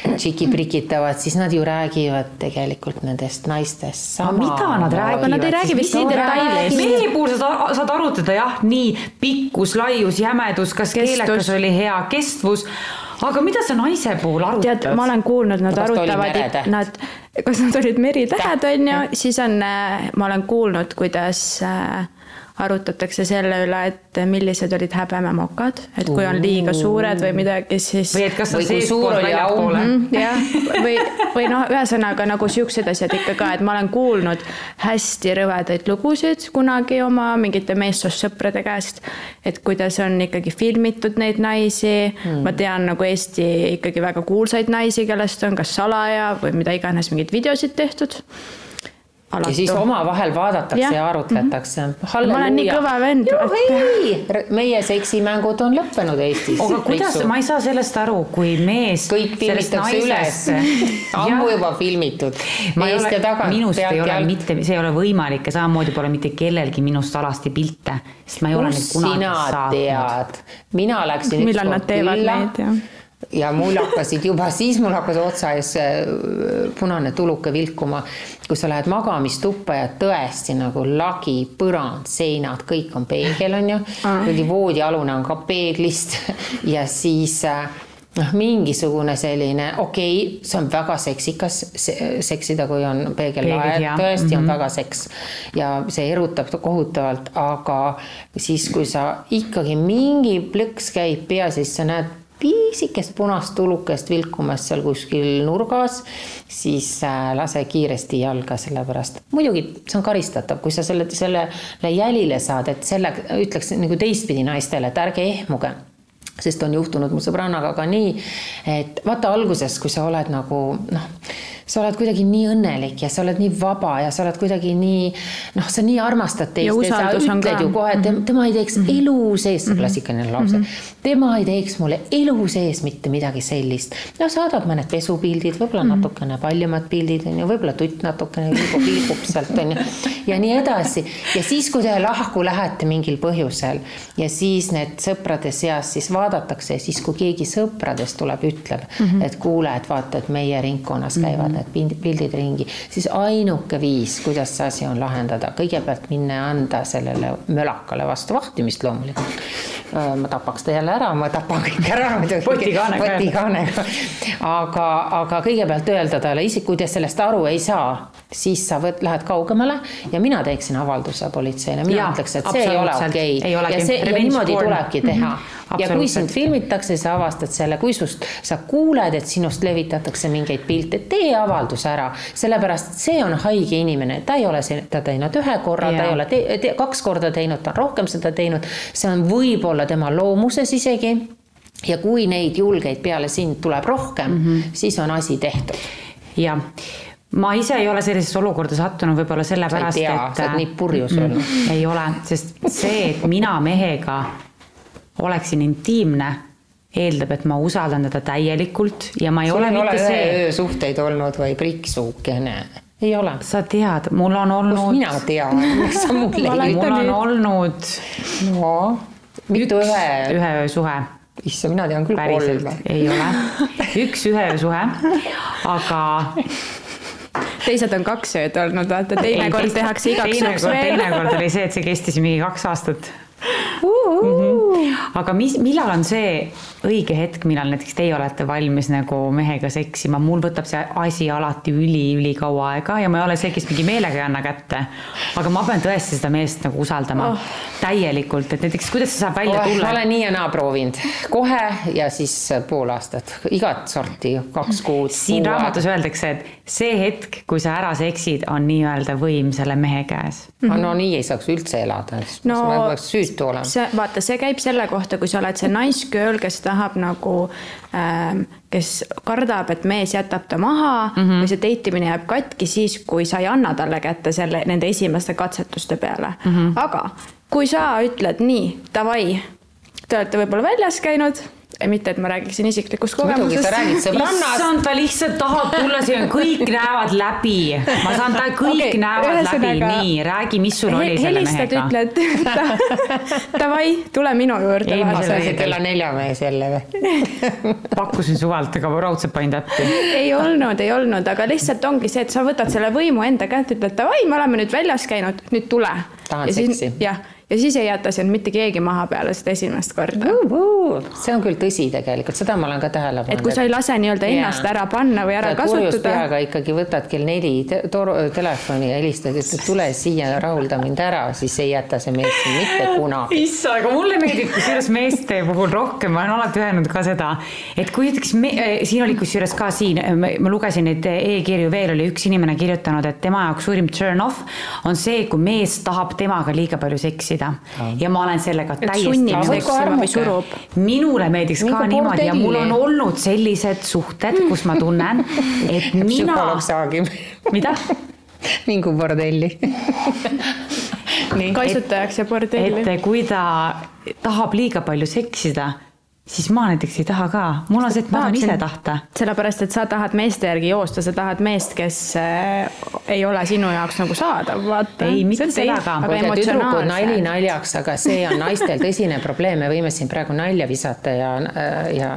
tšiki-prikitavad, siis nad ju räägivad tegelikult nendest naistest sama. mida nad räägivad? Nad ei räägi vist nii detailides. mehe puhul sa saad arutada jah, nii pikkus, laius, jämedus, kas Kestus. keelekas oli hea, kestvus aga mida sa naise puhul arutad? tead, ma olen kuulnud, nad kas arutavad, nad, kas nad olid meritähed, on ju, siis on, äh, ma olen kuulnud, kuidas äh, arutatakse selle üle, et millised olid häbememokad, et kui on liiga suured või midagi, siis. või et kas on seestpoolt väljapoole mm. -hmm, jah, või, või noh, ühesõnaga nagu siuksed asjad ikka ka, et ma olen kuulnud hästi rõvedaid lugusid kunagi oma mingite meessoost sõprade käest, et kuidas on ikkagi filmitud neid naisi mm., ma tean nagu Eesti ikkagi väga kuulsaid naisi, kellest on kas salaja või mida iganes mingeid videosid tehtud alatu. ja siis omavahel vaadatakse ja, ja arutletakse mm. -hmm. ma olen nii kõva vend. Et... meie seksimängud on lõppenud Eestis. aga kuidas, ma ei saa sellest aru, kui mees. kõik filmitakse üles ammu juba filmitud. minust ei ole mitte, see ei ole võimalik ja samamoodi pole mitte kellelgi minust alasti pilte, sest ma ei ole neid kunagi saatnud. mina läksin. millal nad teevad neid, jah ja mul hakkasid juba siis, mul hakkas otsa ees äh, punane tuluke vilkuma, kui sa lähed magamistuppa ja tõesti nagu lagi, põrand, seinad, kõik on peegel, on ju. kuigi voodialune on ka peeglist ja siis äh, noh, mingisugune selline, okei okay,, see on väga seksikas seksida, kui on peegellaed, tõesti mm -hmm. on mhm. väga seks ja see erutab kohutavalt, aga siis, kui sa ikkagi mingi plõks käib pea, siis sa näed pisikest punast tulukest vilkumas seal kuskil nurgas, siis äh, lase kiiresti jalga, sellepärast. Muidugi see on karistatav, kui sa selle, sellele jälile saad, et selle ütleks nagu teistpidi naistele, et ärge ehmuge sest on juhtunud mu sõbrannaga ka nii, et vaata alguses, kui sa oled nagu noh sa oled kuidagi nii õnnelik ja sa oled nii vaba ja sa oled kuidagi nii noh, sa nii armastad teist ja, ja sa ütled ju kohe, et mhm. tema ei teeks mm -hmm. elu sees, see mhm. klassikaline lause mm, -hmm. tema ei teeks mulle elu sees mitte midagi sellist. no saadab mõned pesupildid, võib-olla mm -hmm. natukene paljemad pildid on ju, võib-olla tutt natukene vilgub, vilgub sealt on ju ja nii edasi. ja siis, kui te lahku lähete mingil põhjusel ja siis need sõprade seas siis vaadatakse ja siis, kui keegi sõpradest tuleb, ütleb mm, -hmm. et kuule, et vaata, et meie ringkonnas käivad mm -hmm need pildid ringi, siis ainuke viis, kuidas see asi on lahendada, kõigepealt minna ja anda sellele mölakale vastu vahtimist loomulikult. ma tapaks ta jälle ära, ma tapan kõik ära muidugi. potikaanega. aga, aga kõigepealt öelda talle, isegi kui ta sellest aru ei saa, siis sa võt, lähed kaugemale ja mina teeksin avalduse politseile, mina ütleks, et see ei ole okei. Okay. ja see ja niimoodi tulebki teha. Mm. -hmm ja kui sind filmitakse, sa avastad selle, kui sust, sa kuuled, et sinust levitatakse mingeid pilte, tee avaldus ära, sellepärast see on haige inimene, ta ei ole seda teinud ühe korra, ta ei ole te, te, kaks korda teinud, ta on rohkem seda teinud, see on võib-olla tema loomuses isegi. Ja kui neid julgeid peale sind tuleb rohkem mm, -hmm. siis on asi tehtud. jah ma ise ei ole sellisesse olukorda sattunud võib-olla sellepärast, et. sa oled nii purjus olnud mm,. ei ole, sest see, et mina mehega oleksin intiimne, eeldab, et ma usaldan teda täielikult ja ma ei Sul ole mitte ole see. suhteid olnud või priksukene? ei ole. sa tead, mul on olnud. kust mina tean, miks sa mulle ei. mul on olnud. no, mitu ühe. ühe öö suhe issand, mina tean küll kolme. ei ole, üks ühe öö suhe, aga teised on kaks ööd olnud, vaata teinekord tehakse igaks juhuks veel. teinekord oli see, et see kestis mingi kaks aastat uh. -huh. aga mis, millal on see õige hetk, millal näiteks teie olete valmis nagu mehega seksima, mul võtab see asi alati üli-ülikaua aega ja ma ei ole see, kes mingi meelega ei anna kätte. aga ma pean tõesti seda meest nagu usaldama oh. täielikult, et näiteks kuidas see saab välja oh, tulla? ma olen nii ja naa proovinud, kohe ja siis pool aastat, igat sorti, kaks kuud. siin raamatus öeldakse, et see hetk, kui sa ära seksid, on nii-öelda võim selle mehe käes mm. -hmm. no nii ei saaks üldse elada, siis no, ma peaks süütu olema. see, vaata, see käib selle kohta, kui sa oled see nice girl, kes tahab nagu ähm,, kes kardab, et mees jätab ta maha mm -hmm. või see date imine jääb katki siis, kui sa ei anna talle kätte selle, nende esimeste katsetuste peale mm. -hmm. aga kui sa ütled nii, davai, te olete võib-olla väljas käinud mitte, et ma räägiksin isiklikust kogemusest. issand, ta lihtsalt tahab tulla siia, kõik näevad läbi. ma saan, ta kõik okay, näevad läbi, nii, räägi, mis sul oli selle helistad, mehega. ütled davai, tule minu juurde. ei, ma sain kella nelja mees jälle või pakkusin suvalt, aga raudselt panin täppi. ei olnud, ei olnud, aga lihtsalt ongi see, et sa võtad selle võimu enda kätte, ütled davai, me oleme nüüd väljas käinud, nüüd tule. tahan seksi. jah ja siis ei jäta sind mitte keegi maha peale seda esimest korda. see on küll tõsi tegelikult, seda ma olen ka tähele pannud. et kui sa ei lase nii-öelda ennast ära panna või ära kasutada. peaga ikkagi võtad kell neli toru, telefoni ja helistad, et tule siia, rahulda mind ära, siis ei jäta see mees sind mitte kunagi. issand, aga mulle meeldib kusjuures meeste puhul rohkem, ma olen alati öelnud ka seda, et kui näiteks me, eh, siin oli kusjuures ka siin, ma lugesin neid e-kirju veel, oli üks inimene kirjutanud, et tema jaoks suurim turn off on see, kui mees tahab temaga liiga palju seksida ja ma olen sellega täiesti nõus. minule meeldiks ka niimoodi ja mul on olnud sellised suhted, kus ma tunnen, et mina. mida? mingu bordelli kaisutajaks ja bordelli. et kui ta tahab liiga palju seksida siis ma näiteks ei taha ka, mul on see, et ma tahan ise tahta. sellepärast, et sa tahad meeste järgi joosta, sa tahad meest, kes äh, ei ole sinu jaoks nagu saadav, vaata. ei, mitte sellega. tüdrukud nali naljaks, aga see on naistel tõsine probleem, me võime siin praegu nalja visata ja, äh, ja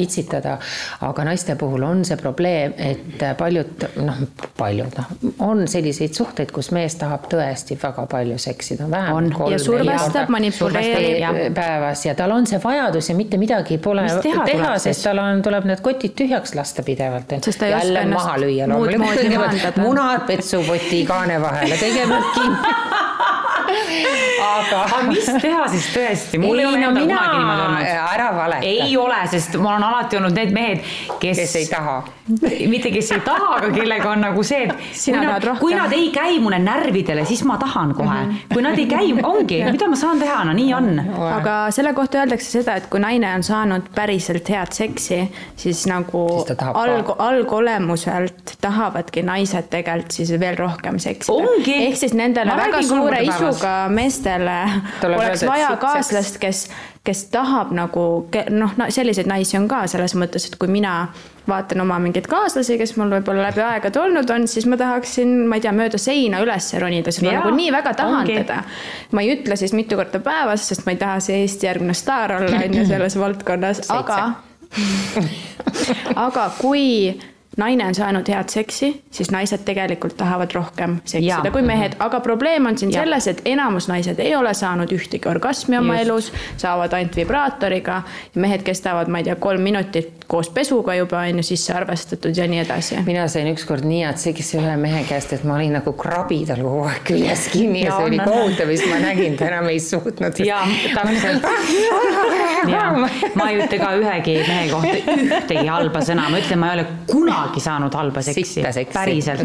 itsitada, aga naiste puhul on see probleem, et paljud, noh, paljud, noh, on selliseid suhteid, kus mees tahab tõesti väga palju seksida, vähemalt kolm. ja survestab, manipuleerib. päevas ja tal on see vajadus ja mitte midagi midagi pole teha, teha, sest tal on, tuleb need kotid tühjaks lasta pidevalt. jälle maha lüüa. loomulikult, munad petsupoti kaane vahele, kõigepealt kinni aga. aga mis teha siis tõesti? mul ei, ei ole no, mina... kunagi niimoodi olnud. ära valeta. ei ole, sest mul on alati olnud need mehed, kes. kes ei taha. mitte kes ei taha, aga kellega on nagu see, et kui nad, kui nad ei käi mulle närvidele, siis ma tahan kohe mm. -hmm. kui nad ei käi, ongi, mida ma saan teha, no nii on. aga selle kohta öeldakse seda, et kui naine on saanud päriselt head seksi, siis nagu siis alg, algolemuselt tahavadki naised tegelikult siis veel rohkem seksida. ehk siis nendele ma väga suure isuga meestele Tuleb oleks öelda, vaja kaaslast, kes, kes tahab nagu noh, selliseid naisi on ka selles mõttes, et kui mina vaatan oma mingeid kaaslasi, kes mul võib-olla läbi aegade olnud on, siis ma tahaksin, ma ei tea, mööda seina üles ronida, sest ma nagu nii väga tahan ongi. teda. ma ei ütle siis mitu korda päevas, sest ma ei taha see Eesti järgmine staar olla, on ju, selles valdkonnas, aga aga kui naine on saanud head seksi, siis naised tegelikult tahavad rohkem seksida kui mehed, aga probleem on siin ja. selles, et enamus naised ei ole saanud ühtegi orgasmi oma Just. elus, saavad ainult vibraatoriga. mehed kestavad, ma ei tea, kolm minutit koos pesuga juba on ju sisse arvestatud ja nii edasi. mina sain ükskord nii head seksi ühe mehe käest, et ma olin nagu krabi tal kogu aeg küljes kinni ja, ja see oli kohutav ja siis ma nägin, ta enam ei suutnud. ja täpselt. ma ei ütle ka ühegi mehe kohta ühtegi halba sõna, ma ütlen, ma ei ole kunagi kunagi saanud halba seksi, päriselt.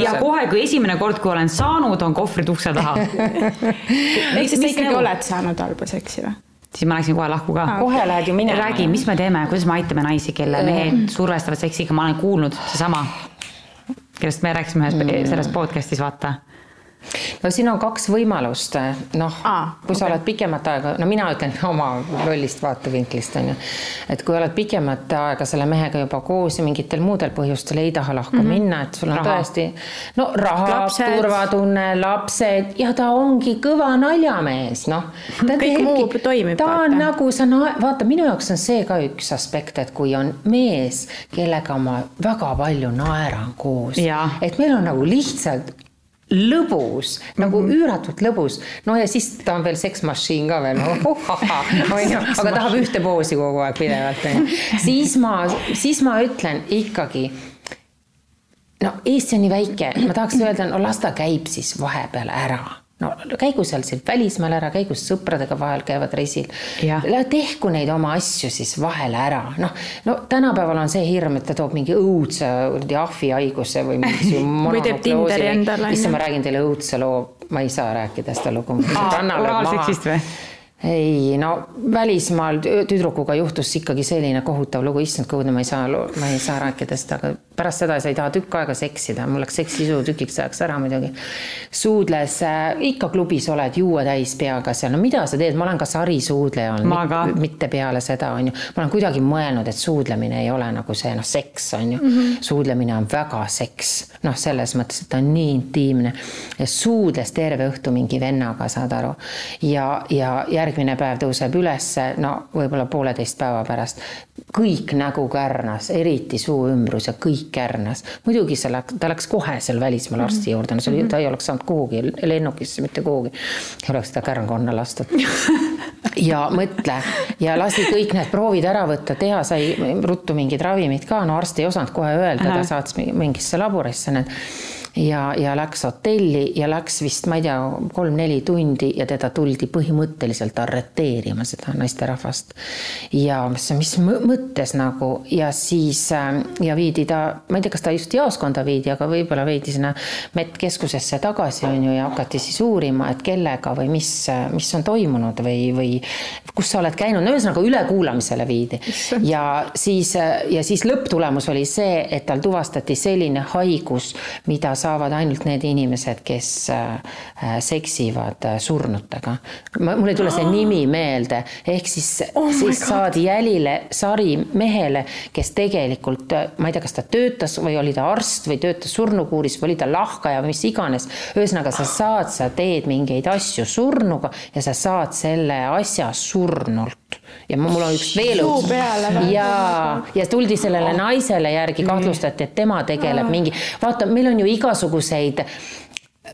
ja kohe, kui esimene kord, kui olen saanud, on kohvrid ukse taha ehk siis sa ikkagi nagu... oled saanud halba seksi või? siis ma läksin kohe lahku ka. kohe lähed ju minema. räägi, mis me teeme, kuidas me aitame naisi, kelle mehed survestavad seksiga, ma olen kuulnud seesama, kellest me rääkisime ühes mm. selles podcast'is, vaata no siin on kaks võimalust, noh, kui okay. sa oled pikemat aega, no mina ütlen oma lollist vaatevinklist on ju, et kui oled pikemat aega selle mehega juba koos ja mingitel muudel põhjustel ei taha lahku mm -hmm. minna, et sul on raha. tõesti no raha, turvatunne, lapsed ja ta ongi kõva naljamees, noh. kõik muu toimib. ta on vaata. nagu sa no vaata, minu jaoks on see ka üks aspekt, et kui on mees, kellega ma väga palju naeran koos, et meil on nagu lihtsalt lõbus, nagu mm -hmm. üüratult lõbus. no ja siis ta on veel seksmašiin ka veel, onju, aga tahab ühte poosi kogu aeg pidevalt, onju. siis ma, siis ma ütlen ikkagi, no Eesti on nii väike, ma tahaks öelda, no las ta käib siis vahepeal ära no käigu seal seal välismaal ära, käigu sõpradega vahel käivad reisil. tehku neid oma asju siis vahele ära, noh, no tänapäeval on see hirm, et ta toob mingi õudse või mingisuguse või teeb Tinderi endale. issand, ma räägin teile õudse loo, ma ei saa rääkida seda lugu. Ei no välismaal tüdrukuga juhtus ikkagi selline kohutav lugu, issand kõudne, ma ei saa, ma ei saa rääkida seda, aga pärast seda sa ei taha tükk aega seksida, mul läks seksisu tükiks ajaks ära muidugi. suudles äh,, ikka klubis oled juua täis peaga seal, no mida sa teed, ma olen ka sarisuudleja olnud, mitte peale seda on ju. ma olen kuidagi mõelnud, et suudlemine ei ole nagu see noh, seks on ju mm. -hmm. suudlemine on väga seks, noh, selles mõttes, et ta on nii intiimne. suudles terve õhtu mingi vennaga, saad aru. ja, ja järgmine järgmine päev tõuseb ülesse, no võib-olla pooleteist päeva pärast. kõik nägu kärnas, eriti suu ümbrus ja kõik kärnas. muidugi see läks, ta läks kohe seal välismaal arsti juurde, no see oli, ta ei oleks saanud kuhugi lennukisse, mitte kuhugi. oleks seda kärnkonna lastud ja mõtle ja lasi kõik need proovid ära võtta, teha sai ruttu mingid ravimid ka, no arst ei osanud kohe öelda, ta saatis mingisse laborisse need ja, ja läks hotelli ja läks vist, ma ei tea, kolm-neli tundi ja teda tuldi põhimõtteliselt arreteerima, seda naisterahvast. ja mis, mis mõttes nagu ja siis äh, ja viidi ta, ma ei tea, kas ta just jaoskonda viidi, aga võib-olla veidi sinna medkeskusesse tagasi on ju ja hakati siis uurima, et kellega või mis, mis on toimunud või, või kus sa oled käinud, no ühesõnaga ülekuulamisele viidi. ja siis, ja siis lõpptulemus oli see, et tal tuvastati selline haigus, mida sa saavad ainult need inimesed, kes äh, seksivad äh, surnutega. mul ei tule see nimi meelde, ehk siis oh, siis saadi jälile sari mehele, kes tegelikult, äh, ma ei tea, kas ta töötas või oli ta arst või töötas surnukuuris või oli ta lahkaja või mis iganes. ühesõnaga, sa saad, sa teed mingeid asju surnuga ja sa saad selle asja surnult ja mul on üks veel ja, ja tuldi sellele naisele järgi, kahtlustati, et tema tegeleb mingi, vaata, meil on ju igasuguseid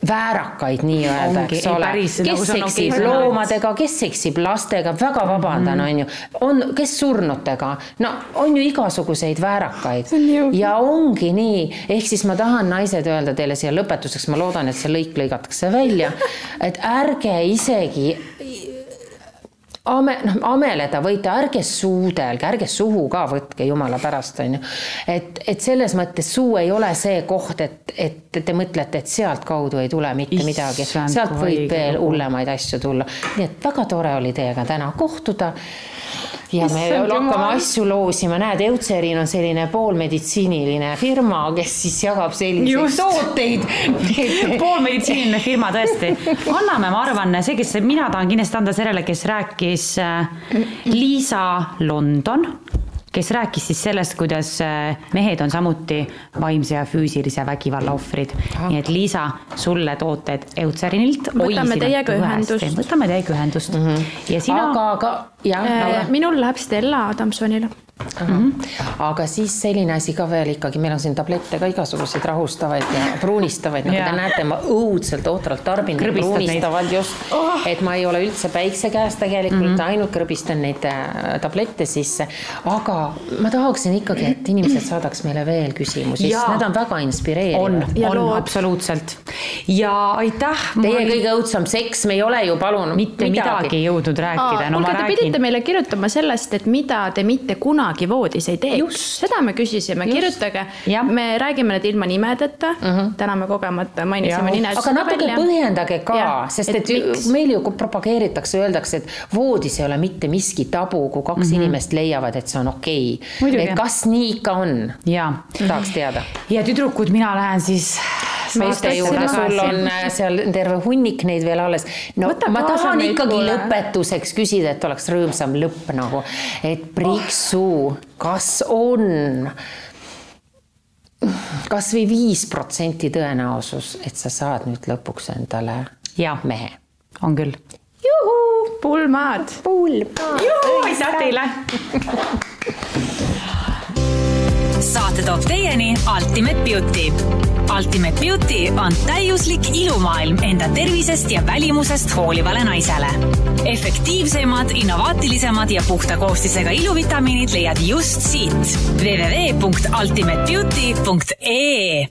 väärakaid nii-öelda, eks ole, kes nagu seksib okay, loomadega, kes seksib lastega, väga vabandan mm, -hmm. on ju, on, kes surnutega, no on ju igasuguseid väärakaid. Ja ongi nii, ehk siis ma tahan, naised, öelda teile siia lõpetuseks, ma loodan, et see lõik lõigatakse välja, et ärge isegi ame-, noh, ameleda võite, ärge suudelge, ärge suhu ka võtke, jumala pärast, on ju. et, et selles mõttes suu ei ole see koht, et, et te mõtlete, et sealtkaudu ei tule mitte Issand midagi, sealt võib veel hullemaid asju tulla. nii et väga tore oli teiega täna kohtuda ja me hakkame asju loosima, näed, Eutserin on selline poolmeditsiiniline firma, kes siis jagab selliseid tooteid. Poolmeditsiiniline firma tõesti. anname, ma arvan, see, kes, mina tahan kindlasti anda sellele, kes rääkis äh, Liisa London kes rääkis siis sellest, kuidas äh, mehed on samuti vaimse ja füüsilise vägivalla ohvrid. nii et Liisa, sulle tooted Eutsarinilt. võtame teiega ühendust. võtame teiega ühendust mm. -hmm. ja sina. aga, aga jah äh,. minul läheb Stella Adamsonile. Aga siis selline asi ka veel ikkagi, meil on siin tablette ka igasuguseid rahustavaid ja pruunistavaid, nagu te näete, ma õudselt ohtralt tarbin pruunistavaid just oh., et ma ei ole üldse päikse käes tegelikult mm, -hmm. ainult krõbistan neid äh, tablette sisse. aga ma tahaksin ikkagi, et inimesed saadaks meile veel küsimusi, sest need on väga inspireerivad. on, on absoluutselt. ja aitäh. Teie oli... kõige õudsam seks, me ei ole ju palunud mitte midagi, midagi jõudnud rääkida. No, kuulge, te pidite meile kirjutama sellest, et mida te mitte kunagi kunagi voodis ei teeks. seda me küsisime, kirjutage. me räägime need ilma nimedeta mm, -hmm. täna me kogemata mainisime nimed. aga natuke välja. põhjendage ka, sest et, et meil ju propageeritakse, öeldakse, et voodis ei ole mitte miski tabu, kui kaks mm -hmm. inimest leiavad, et see on okei okay.. et kas nii ikka on? tahaks teada. ja tüdrukud, mina lähen siis meeste juurde, sul on äh, seal terve hunnik neid veel alles. no Võta ma tahan ikkagi kuule. lõpetuseks küsida, et oleks rõõmsam lõpp nagu, et Priksu oh., kas on kasvõi viis protsenti tõenäosus, et sa saad nüüd lõpuks endale ja. mehe? on küll. juhuu, pulmad. pulmad. juhuu, aitäh teile saate toob teieni Ultimate Beauty Ultimate Beauty on täiuslik ilumaailm enda tervisest ja välimusest hoolivale naisele. efektiivsemad, innovaatilisemad ja puhta koostisega iluvitamiinid leiad just siit www.ultimatebeauty.ee